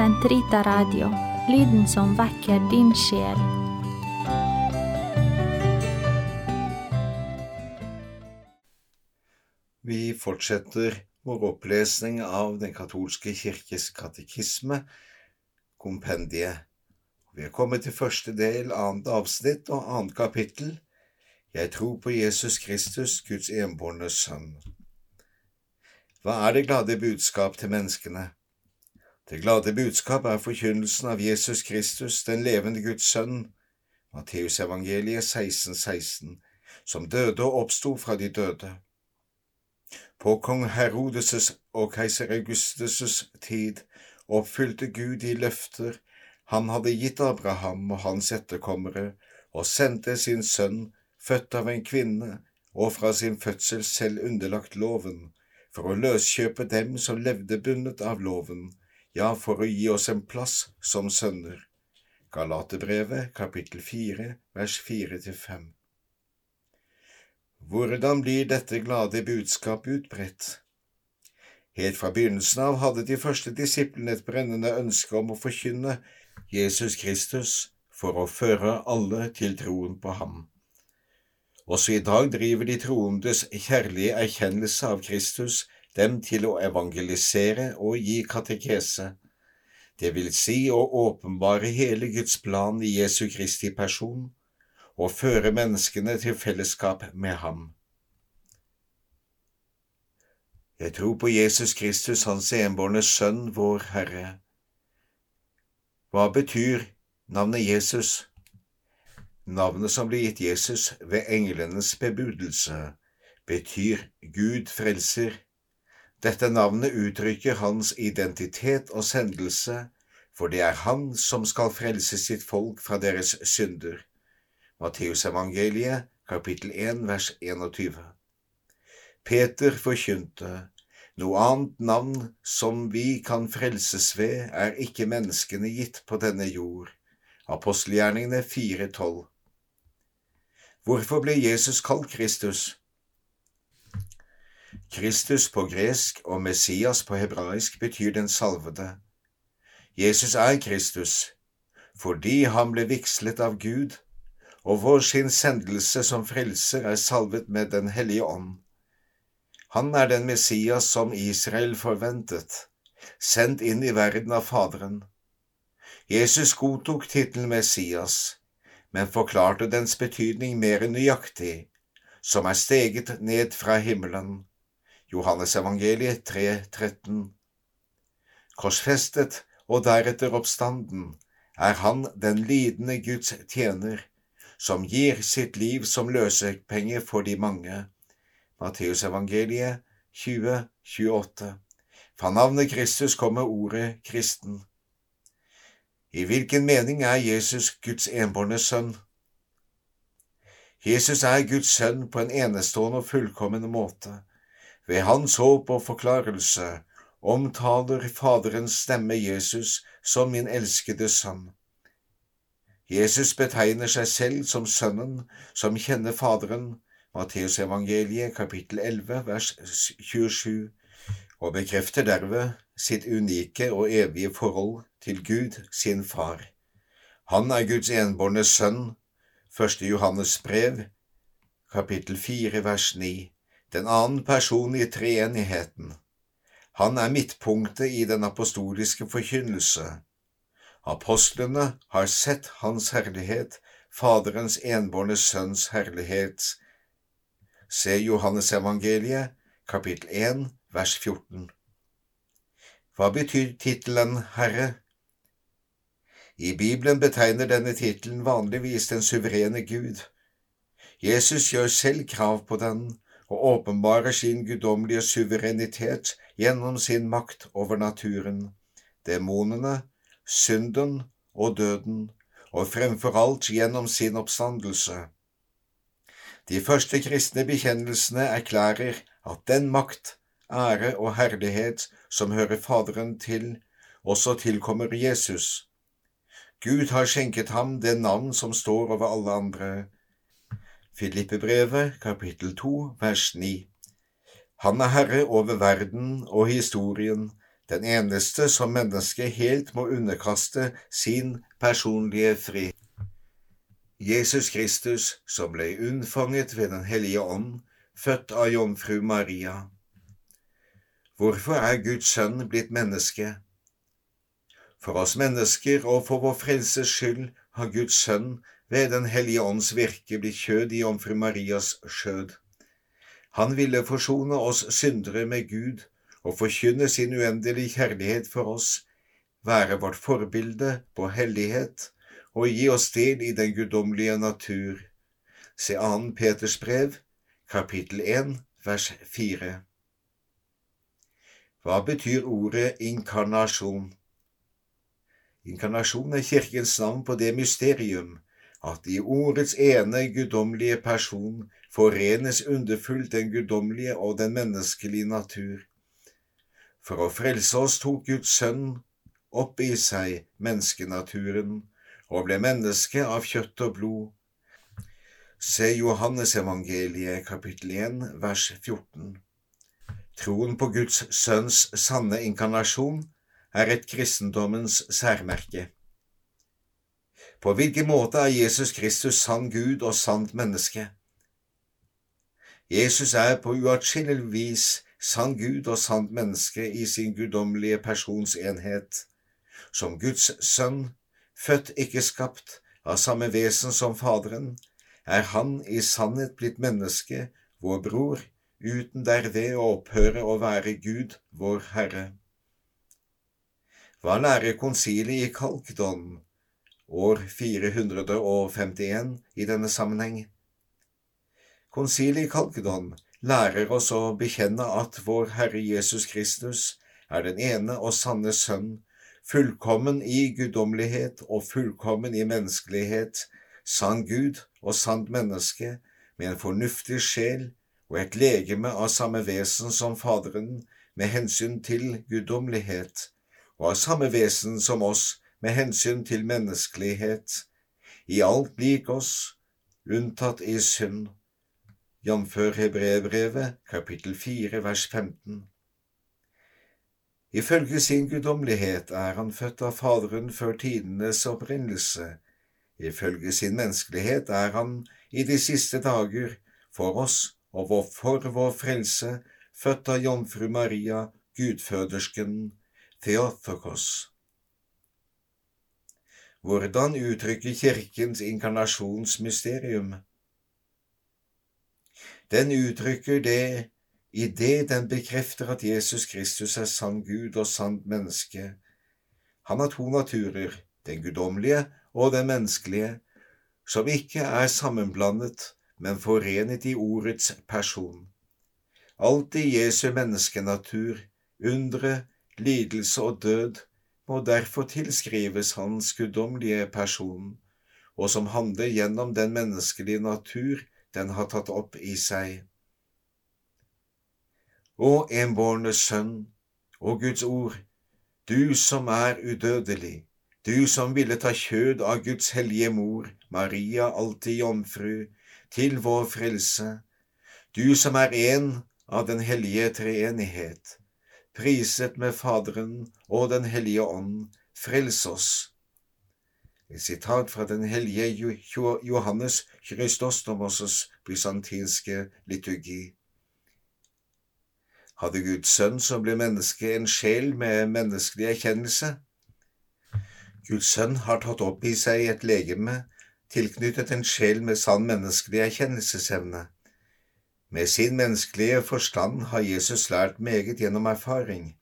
Sentrita Radio, lyden som vekker din sjel. Vi fortsetter vår opplesning av Den katolske kirkes katekisme, kompendiet. Vi er kommet til første del, annet avsnitt og annet kapittel. Jeg tror på Jesus Kristus, Guds enbårne Sønn. Hva er det glade budskap til menneskene? Det glade budskap er forkynnelsen av Jesus Kristus, den levende Guds sønn, Matteusevangeliet 16, 16, som døde og oppsto fra de døde. På kong Herodes' og keiser Augustus' tid oppfylte Gud de løfter han hadde gitt Abraham og hans etterkommere, og sendte sin sønn, født av en kvinne og fra sin fødsel selv underlagt loven, for å løskjøpe dem som levde bundet av loven, ja, for å gi oss en plass som sønner. Galaterbrevet kapittel 4 vers 4–5 hvordan blir dette glade budskapet utbredt? Helt fra begynnelsen av hadde de første disiplene et brennende ønske om å forkynne Jesus Kristus for å føre alle til troen på ham. Også i dag driver de troendes kjærlige erkjennelse av Kristus dem til å evangelisere og gi katekese, det vil si å åpenbare hele Guds plan i Jesu Kristi person og føre menneskene til fellesskap med ham. Jeg tror på Jesus Kristus, Hans enbårne Sønn, vår Herre. Hva betyr navnet Jesus? Navnet som ble gitt Jesus ved englenes bebudelse, betyr Gud frelser. Dette navnet uttrykker hans identitet og sendelse, for det er han som skal frelse sitt folk fra deres synder. Matteusevangeliet, kapittel 1, vers 21. Peter forkynte, noe annet navn som vi kan frelses ved, er ikke menneskene gitt på denne jord. Apostelgjerningene 4,12. Hvorfor ble Jesus kalt Kristus? Kristus på gresk og Messias på hebraisk betyr den salvede. Jesus er Kristus fordi han ble vigslet av Gud og vår sin sendelse som frelser er salvet med Den hellige ånd. Han er den Messias som Israel forventet, sendt inn i verden av Faderen. Jesus godtok tittelen Messias, men forklarte dens betydning mer nøyaktig, som er steget ned fra himmelen. Johannes evangeliet 3, 13. Korsfestet og deretter oppstanden er han den lidende Guds tjener, som gir sitt liv som løsepenge for de mange. Matteusevangeliet 20, 28. Fra navnet Kristus kommer ordet kristen. I hvilken mening er Jesus Guds enbårne sønn? Jesus er Guds sønn på en enestående og fullkommen måte. Ved hans håp og forklarelse omtaler Faderens stemme Jesus som min elskede sønn. Jesus betegner seg selv som Sønnen som kjenner Faderen, Matteusevangeliet kapittel 11 vers 27, og bekrefter derved sitt unike og evige forhold til Gud, sin Far. Han er Guds enbårne sønn, første Johannes brev, kapittel 4 vers 9, den annen person i treenigheten. Han er midtpunktet i den apostoliske forkynnelse Apostlene har sett Hans herlighet, Faderens enbårne Sønns herlighet. Se Johannes evangeliet, kapittel 1, vers 14. Hva betyr tittelen Herre? I Bibelen betegner denne tittelen vanligvis den suverene Gud. Jesus gjør selv krav på den og åpenbarer sin guddommelige suverenitet gjennom sin makt over naturen. Demonene synden og døden, og fremfor alt gjennom sin oppstandelse. De første kristne bekjennelsene erklærer at den makt, ære og herlighet som hører Faderen til, også tilkommer Jesus. Gud har skjenket ham det navn som står over alle andre. Filippebrevet, kapittel 2, vers 9. Han er herre over verden og historien, den eneste som mennesket helt må underkaste sin personlige fri. Jesus Kristus, som ble unnfanget ved Den hellige ånd, født av jomfru Maria. Hvorfor er Guds sønn blitt menneske? For oss mennesker og for vår frelses skyld har Guds sønn ved Den hellige ånds virke blir kjød i jomfru Marias skjød. Han ville forsone oss syndere med Gud og forkynne sin uendelige kjærlighet for oss, være vårt forbilde på hellighet og gi oss del i den guddommelige natur. Se 2. Peters brev, kapittel 1, vers 4. Hva betyr ordet inkarnasjon? Inkarnasjon er Kirkens navn på det mysterium at i ordets ene guddommelige person forenes underfullt den guddommelige og den menneskelige natur. For å frelse oss tok Guds sønn opp i seg menneskenaturen og ble menneske av kjøtt og blod. Se Johannes evangeliet kapittel 1 vers 14. Troen på Guds sønns sanne inkarnasjon er et kristendommens særmerke. På hvilken måte er Jesus Kristus sann Gud og sant menneske? Jesus er på uatskillelig vis sann Gud og sant menneske i sin guddommelige personsenhet. Som Guds sønn, født ikke skapt, av samme vesen som Faderen, er han i sannhet blitt menneske, vår bror, uten derved å opphøre å være Gud, vår Herre. Hva lærer konsilet i Kalkdon år 451 i denne sammenheng? Konsilet i Kalkedon lærer oss å bekjenne at vår Herre Jesus Kristus er den ene og sanne Sønn, fullkommen i guddommelighet og fullkommen i menneskelighet, sann Gud og sant menneske, med en fornuftig sjel og et legeme av samme vesen som Faderen med hensyn til guddommelighet, og av samme vesen som oss med hensyn til menneskelighet, i alt lik oss, unntatt i synd, jf. Hebreerbrevet kapittel 4 vers 15. Ifølge sin guddommelighet er han født av Faderen før tidenes opprinnelse. Ifølge sin menneskelighet er han i de siste dager for oss og for vår frelse født av jomfru Maria, gudfødersken, Theotokos. Hvordan uttrykker Kirkens inkarnasjonsmysterium? Den uttrykker det i det den bekrefter at Jesus Kristus er sann Gud og sant menneske. Han har to naturer, den guddommelige og den menneskelige, som ikke er sammenblandet, men forenet i ordets person. Alt i Jesu menneskenatur, undre, lidelse og død må derfor tilskrives hans guddommelige person, og som handler gjennom den menneskelige natur den har tatt opp i seg. Å enbårne Sønn og Guds ord, du som er udødelig, du som ville ta kjød av Guds hellige mor, Maria alltid jomfru, til vår frelse, du som er en av den hellige treenighet, priset med Faderen og Den hellige ånd, frels oss. Et sitat fra den hellige Johannes Krystostomos' bysantinske liturgi. Hadde Guds sønn som ble menneske, en sjel med menneskelig erkjennelse? Guds sønn har tatt opp i seg et legeme tilknyttet en sjel med sann menneskelig erkjennelsesevne. Med sin menneskelige forstand har Jesus lært meget gjennom erfaring,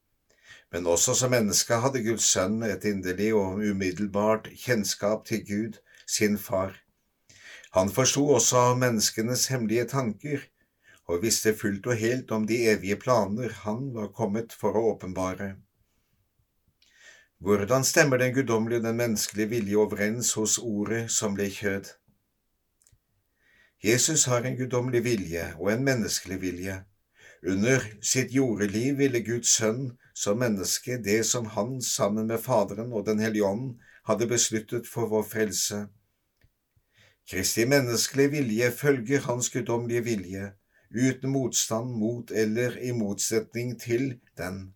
men også som menneske hadde Guds sønn et inderlig og umiddelbart kjennskap til Gud, sin far. Han forsto også menneskenes hemmelige tanker og visste fullt og helt om de evige planer han var kommet for å åpenbare. Hvordan stemmer den guddommelige og den menneskelige vilje overens hos Ordet som ble kjød? Jesus har en guddommelig vilje og en menneskelig vilje. Under sitt jordeliv ville Guds sønn som menneske det som han sammen med Faderen og Den hellige ånd hadde besluttet for vår frelse. Kristi menneskelige vilje følger hans guddommelige vilje, uten motstand mot eller i motsetning til den.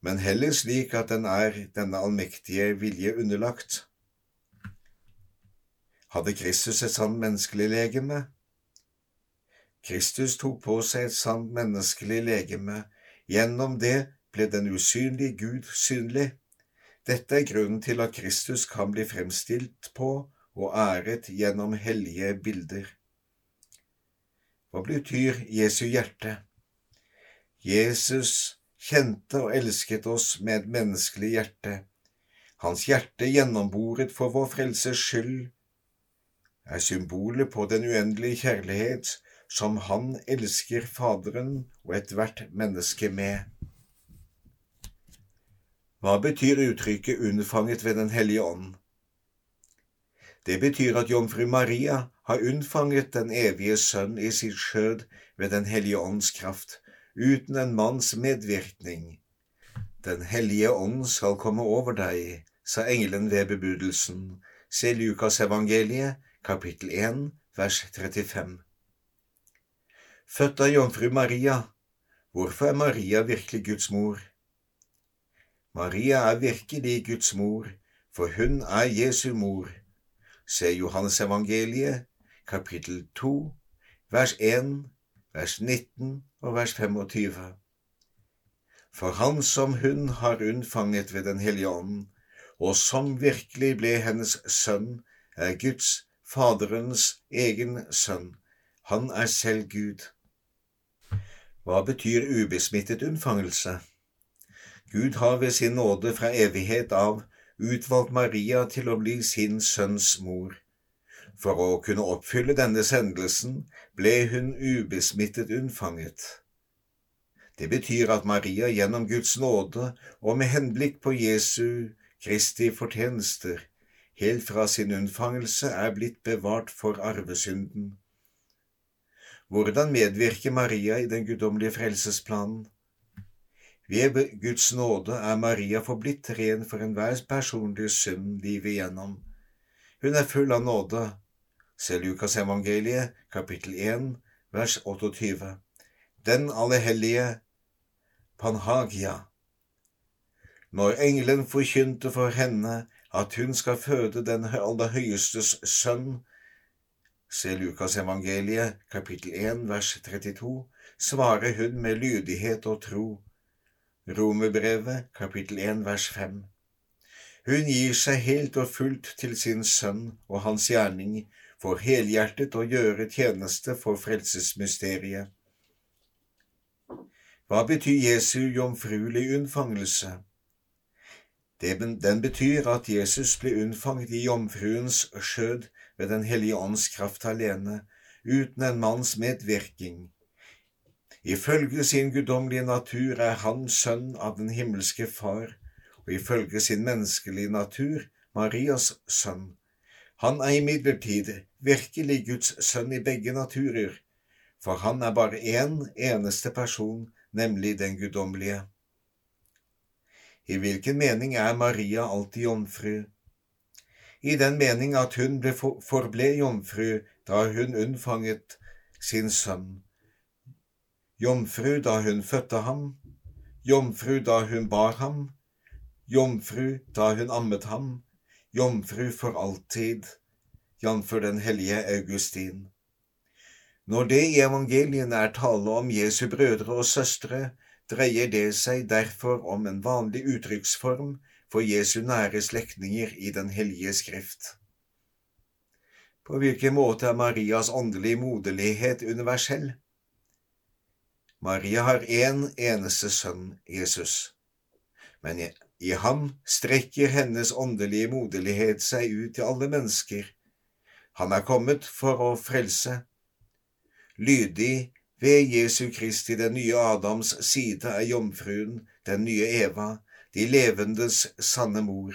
men heller slik at den er denne allmektige vilje underlagt. Hadde Kristus et sant menneskelig legeme? Kristus tok på seg et sant menneskelig legeme. Gjennom det ble den usynlige Gud synlig. Dette er grunnen til at Kristus kan bli fremstilt på og æret gjennom hellige bilder. Hva betyr Jesu hjerte? Jesus kjente og elsket oss med et menneskelig hjerte. Hans hjerte gjennomboret for vår frelses skyld er symbolet på den uendelige kjærlighet som han elsker Faderen og ethvert menneske med. Hva betyr uttrykket 'unnfanget ved Den hellige ånd'? Det betyr at jomfru Maria har unnfanget den evige Sønn i sitt skjød ved Den hellige ånds kraft, uten en manns medvirkning. Den hellige ånd skal komme over deg, sa engelen ved bebudelsen. Se Lukas evangeliet, kapittel 1, vers 35. Født av jomfru Maria, hvorfor er Maria virkelig Guds mor? Maria er virkelig Guds mor, for hun er Jesu mor. Se Johannes evangeliet, kapittel 2, vers 1, vers 19 og vers 25. For han som hun har unnfanget ved Den hellige ånden, og som virkelig ble hennes sønn, er Guds, Faderens egen sønn. Han er selv Gud. Hva betyr ubesmittet unnfangelse? Gud har ved sin nåde fra evighet av utvalgt Maria til å bli sin sønns mor. For å kunne oppfylle denne sendelsen ble hun ubesmittet unnfanget. Det betyr at Maria gjennom Guds nåde og med henblikk på Jesu Kristi fortjenester helt fra sin unnfangelse er blitt bevart for arvesynden. Hvordan medvirker Maria i den guddommelige frelsesplanen? Ved Guds nåde er Maria forblitt ren for enhver personlig synd livet igjennom. Hun er full av nåde. Se Lukas evangeliet, kapittel 1, vers 28. Den allehellige Panhagia. Når engelen forkynte for henne at hun skal føde den aller høyestes sønn, Se Lukas evangeliet, kapittel 1, vers 32, svarer hun med lydighet og tro. Romerbrevet, kapittel 1, vers 5. Hun gir seg helt og fullt til sin sønn og hans gjerning for helhjertet å gjøre tjeneste for frelsesmysteriet. Hva betyr Jesu jomfruelige unnfangelse? Den betyr at Jesus ble unnfanget i jomfruens skjød ved Den hellige ånds kraft alene, uten en manns medvirkning. Ifølge sin guddommelige natur er han sønn av den himmelske Far, og ifølge sin menneskelige natur Marias sønn. Han er imidlertid virkelig Guds sønn i begge naturer, for han er bare én eneste person, nemlig den guddommelige. I hvilken mening er Maria alltid jomfru? i den mening at hun ble for, forble jomfru da hun unnfanget sin sønn, jomfru da hun fødte ham, jomfru da hun bar ham, jomfru da hun ammet ham, jomfru for alltid, jf. den hellige Augustin. Når det i evangeliene er tale om Jesu brødre og søstre, dreier det seg derfor om en vanlig uttrykksform for Jesu nære slektninger i Den hellige skrift. På hvilken måte er Marias åndelige moderlighet universell? Maria har én en eneste sønn, Jesus, men i, ham strekker hennes åndelige moderlighet seg ut til alle mennesker. Han er kommet for å frelse. Lydig ved Jesu Kristi den nye Adams side er jomfruen, den nye Eva, de levendes sanne mor.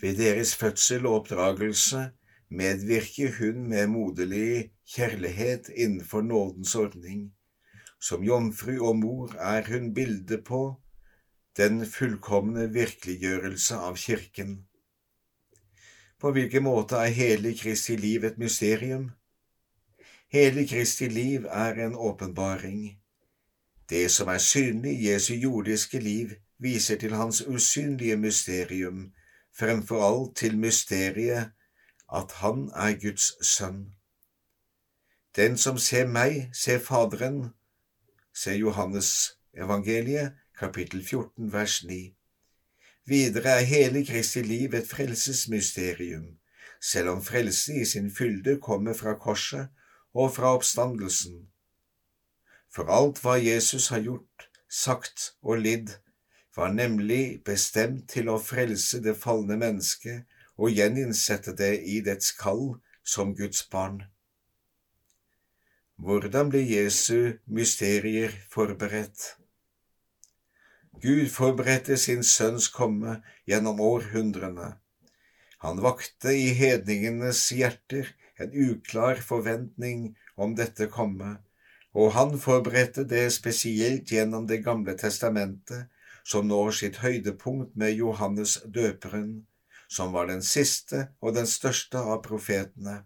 Ved deres fødsel og oppdragelse medvirker hun med moderlig kjærlighet innenfor nådens ordning. Som jomfru og mor er hun bildet på den fullkomne virkeliggjørelse av Kirken. På hvilken måte er hele Kristi liv et mysterium? Hele Kristi liv er en åpenbaring. Det som er synlig i Jesu jordiske liv, viser til hans usynlige mysterium, fremfor alt til mysteriet at han er Guds sønn. Den som ser meg, ser Faderen, ser Johannes evangeliet, kapittel 14, vers 9. Videre er hele Kristi liv et frelsesmysterium, selv om frelse i sin fylde kommer fra korset og fra oppstandelsen. For alt hva Jesus har gjort, sagt og lidd, var nemlig bestemt til å frelse det falne mennesket og gjeninnsette det i dets kall som Guds barn. Hvordan ble Jesu mysterier forberedt? Gud forberedte sin sønns komme gjennom århundrene. Han vakte i hedningenes hjerter en uklar forventning om dette komme, og han forberedte det spesielt gjennom Det gamle testamentet, som når sitt høydepunkt med Johannes døperen, som var den siste og den største av profetene.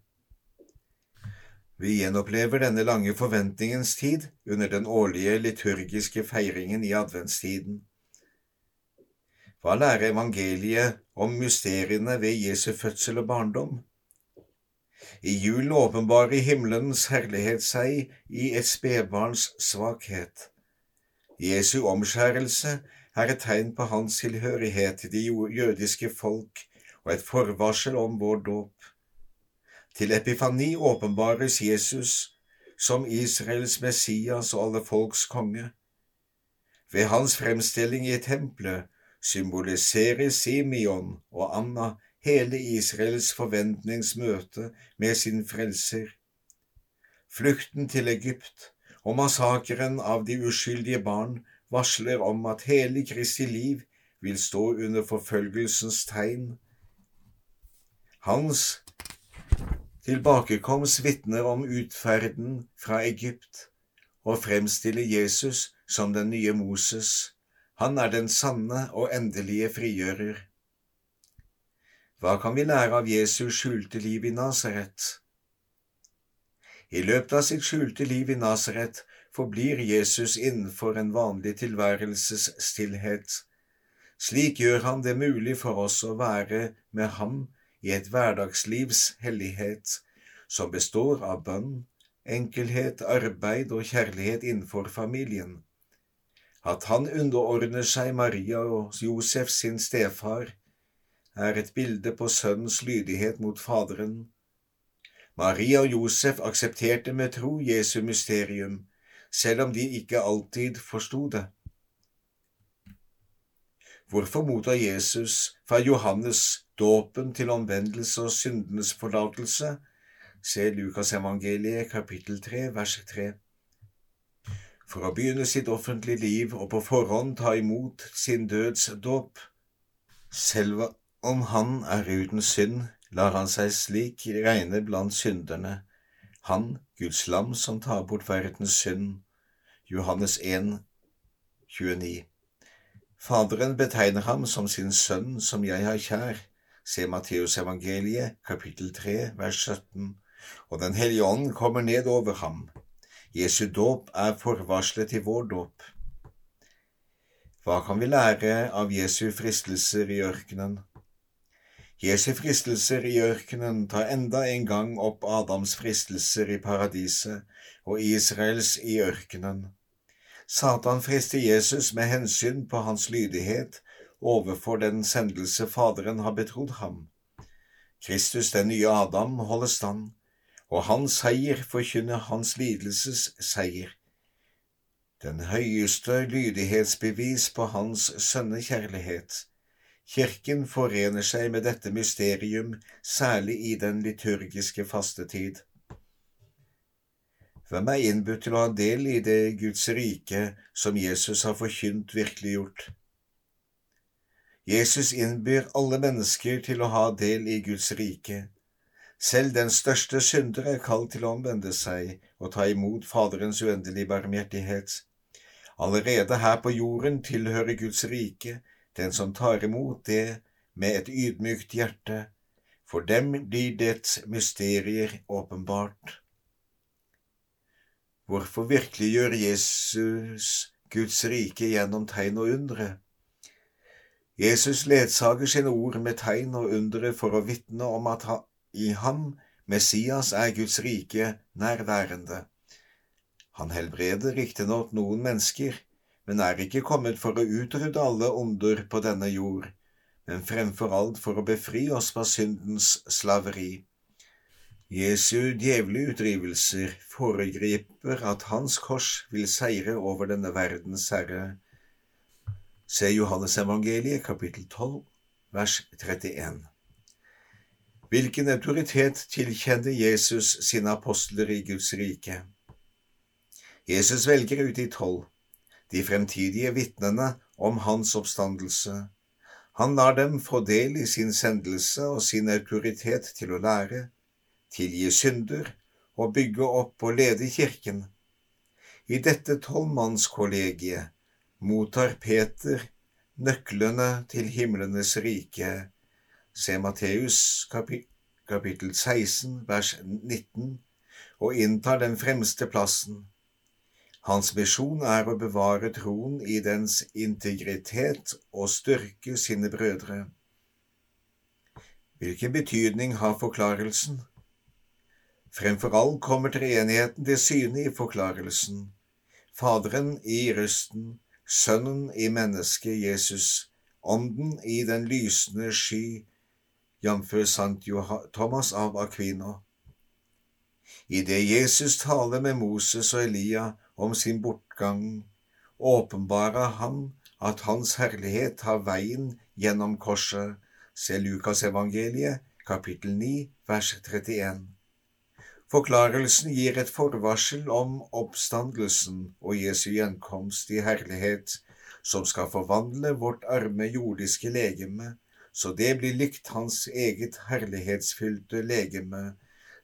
Vi gjenopplever denne lange forventningens tid under den årlige liturgiske feiringen i adventstiden. Hva lærer evangeliet om mysteriene ved Jesu fødsel og barndom? I julen åpenbarer himmelens herlighet seg i et spedbarns svakhet. Jesu omskjærelse er et tegn på hans tilhørighet til de jødiske folk og et forvarsel om vår dåp. Til epifani åpenbares Jesus som Israels Messias og alle folks konge. Ved hans fremstilling i tempelet symboliserer Simeon og Anna hele Israels forventningsmøte med sin frelser. Flukten til Egypt og massakren av de uskyldige barn varsler om at hele Kristi liv vil stå under forfølgelsens tegn. Hans Tilbakekomst vitner om utferden fra Egypt og fremstiller Jesus som den nye Moses. Han er den sanne og endelige frigjører. Hva kan vi lære av Jesus skjulte liv i Nasaret? I løpet av sitt skjulte liv i Nasaret forblir Jesus innenfor en vanlig tilværelses stillhet. Slik gjør han det mulig for oss å være med ham i et hverdagslivs hellighet som består av bønn, enkelhet, arbeid og kjærlighet innenfor familien. At han underordner seg Maria og Josef sin stefar, er et bilde på sønnens lydighet mot Faderen. Maria og Josef aksepterte med tro Jesu mysterium, selv om de ikke alltid forsto det. Hvorfor mottar Jesus fra Johannes dåpen til omvendelse og syndenes forlatelse? Se Lukasevangeliet kapittel 3 vers 3. For å begynne sitt offentlige liv og på forhånd ta imot sin dødsdåp. Selv om han er uten synd, lar han seg slik regne blant synderne, han, Guds lam som tar bort verdens synd. Johannes 1, 29. Faderen betegner ham som sin sønn som jeg har kjær, se Matteusevangeliet kapittel 3 vers 17, og Den hellige ånd kommer ned over ham. Jesu dåp er forvarslet til vår dåp. Hva kan vi lære av Jesu fristelser i ørkenen? Jesu fristelser i ørkenen tar enda en gang opp Adams fristelser i paradiset og Israels i ørkenen. Satan frister Jesus med hensyn på hans lydighet overfor den sendelse Faderen har betrodd ham. Kristus, den nye Adam, holder stand, og hans seier forkynner hans lidelses seier. Den høyeste lydighetsbevis på hans sønnekjærlighet. Kirken forener seg med dette mysterium, særlig i den liturgiske fastetid. Hvem er innbudt til å ha del i det Guds rike som Jesus har forkynt virkeliggjort? Jesus innbyr alle mennesker til å ha del i Guds rike. Selv den største synder er kalt til å omvende seg og ta imot Faderens uendelige barmhjertighet. Allerede her på jorden tilhører Guds rike den som tar imot det med et ydmykt hjerte. For dem blir dets mysterier åpenbart. Hvorfor virkeliggjør Jesus Guds rike gjennom tegn og undre? Jesus ledsager sine ord med tegn og undre for å vitne om at i ham, Messias, er Guds rike nærværende. Han helbreder riktignok noen mennesker, men er ikke kommet for å utrydde alle onder på denne jord, men fremfor alt for å befri oss fra syndens slaveri. Jesu djevleutdrivelser foregriper at Hans kors vil seire over denne verdens herre Se Johannes evangeliet kapittel 12, vers 31. Hvilken autoritet tilkjenner Jesus sine apostler i Guds rike? Jesus velger ut de tolv, de fremtidige vitnene om hans oppstandelse. Han lar dem få del i sin sendelse og sin autoritet til å lære, tilgi synder og bygge opp og lede kirken. I dette tolvmannskollegiet mottar Peter nøklene til himlenes rike. Se Matteus kapittel 16 vers 19 og inntar den fremste plassen. Hans visjon er å bevare troen i dens integritet og styrke sine brødre. Hvilken betydning har forklarelsen? Fremfor alt kommer treenigheten til syne i forklarelsen. Faderen i røsten, Sønnen i mennesket Jesus, Ånden i den lysende sky, jf. Sankt Thomas av Aquino. Idet Jesus taler med Moses og Elia om sin bortgang, åpenbarer han at Hans herlighet har veien gjennom korset, se Lukasevangeliet, kapittel 9, vers 31. Forklarelsen gir et forvarsel om oppstandelsen og Jesu gjenkomst i herlighet, som skal forvandle vårt arme jordiske legeme, så det blir likt hans eget herlighetsfylte legeme.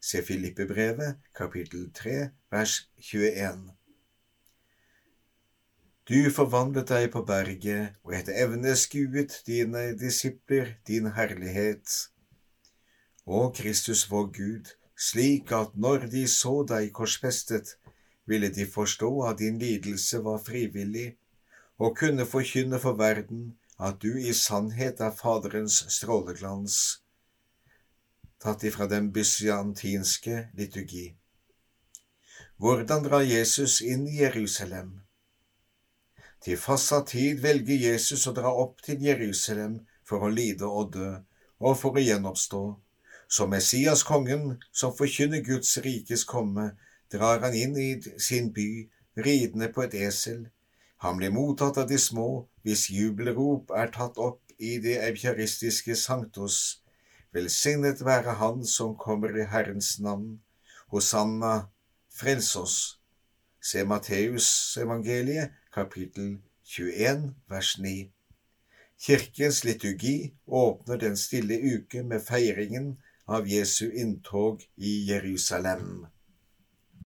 Se Filippebrevet, kapittel 3, vers 21. Du forvandlet deg på berget, og etter evne skuet dine disipler din herlighet. Å Kristus vår Gud, slik at når de så deg korsfestet, ville de forstå at din lidelse var frivillig, og kunne forkynne for verden at du i sannhet er Faderens stråleglans, tatt ifra den bysiantinske liturgi. Hvordan drar Jesus inn i Jerusalem? Til fastsatt tid velger Jesus å dra opp til Jerusalem for å lide og dø, og for å gjenoppstå som Messias kongen, som forkynner Guds rikes komme, drar han inn i sin by, ridende på et esel. Han blir mottatt av de små, hvis jubelrop er tatt opp i det eukaristiske sanktos. Velsignet være Han som kommer i Herrens navn. Hosanna, frels oss. Se Matteus evangeliet, kapittel 21, vers 9. Kirkens liturgi åpner den stille uke med feiringen av Jesu inntog i Jerusalem.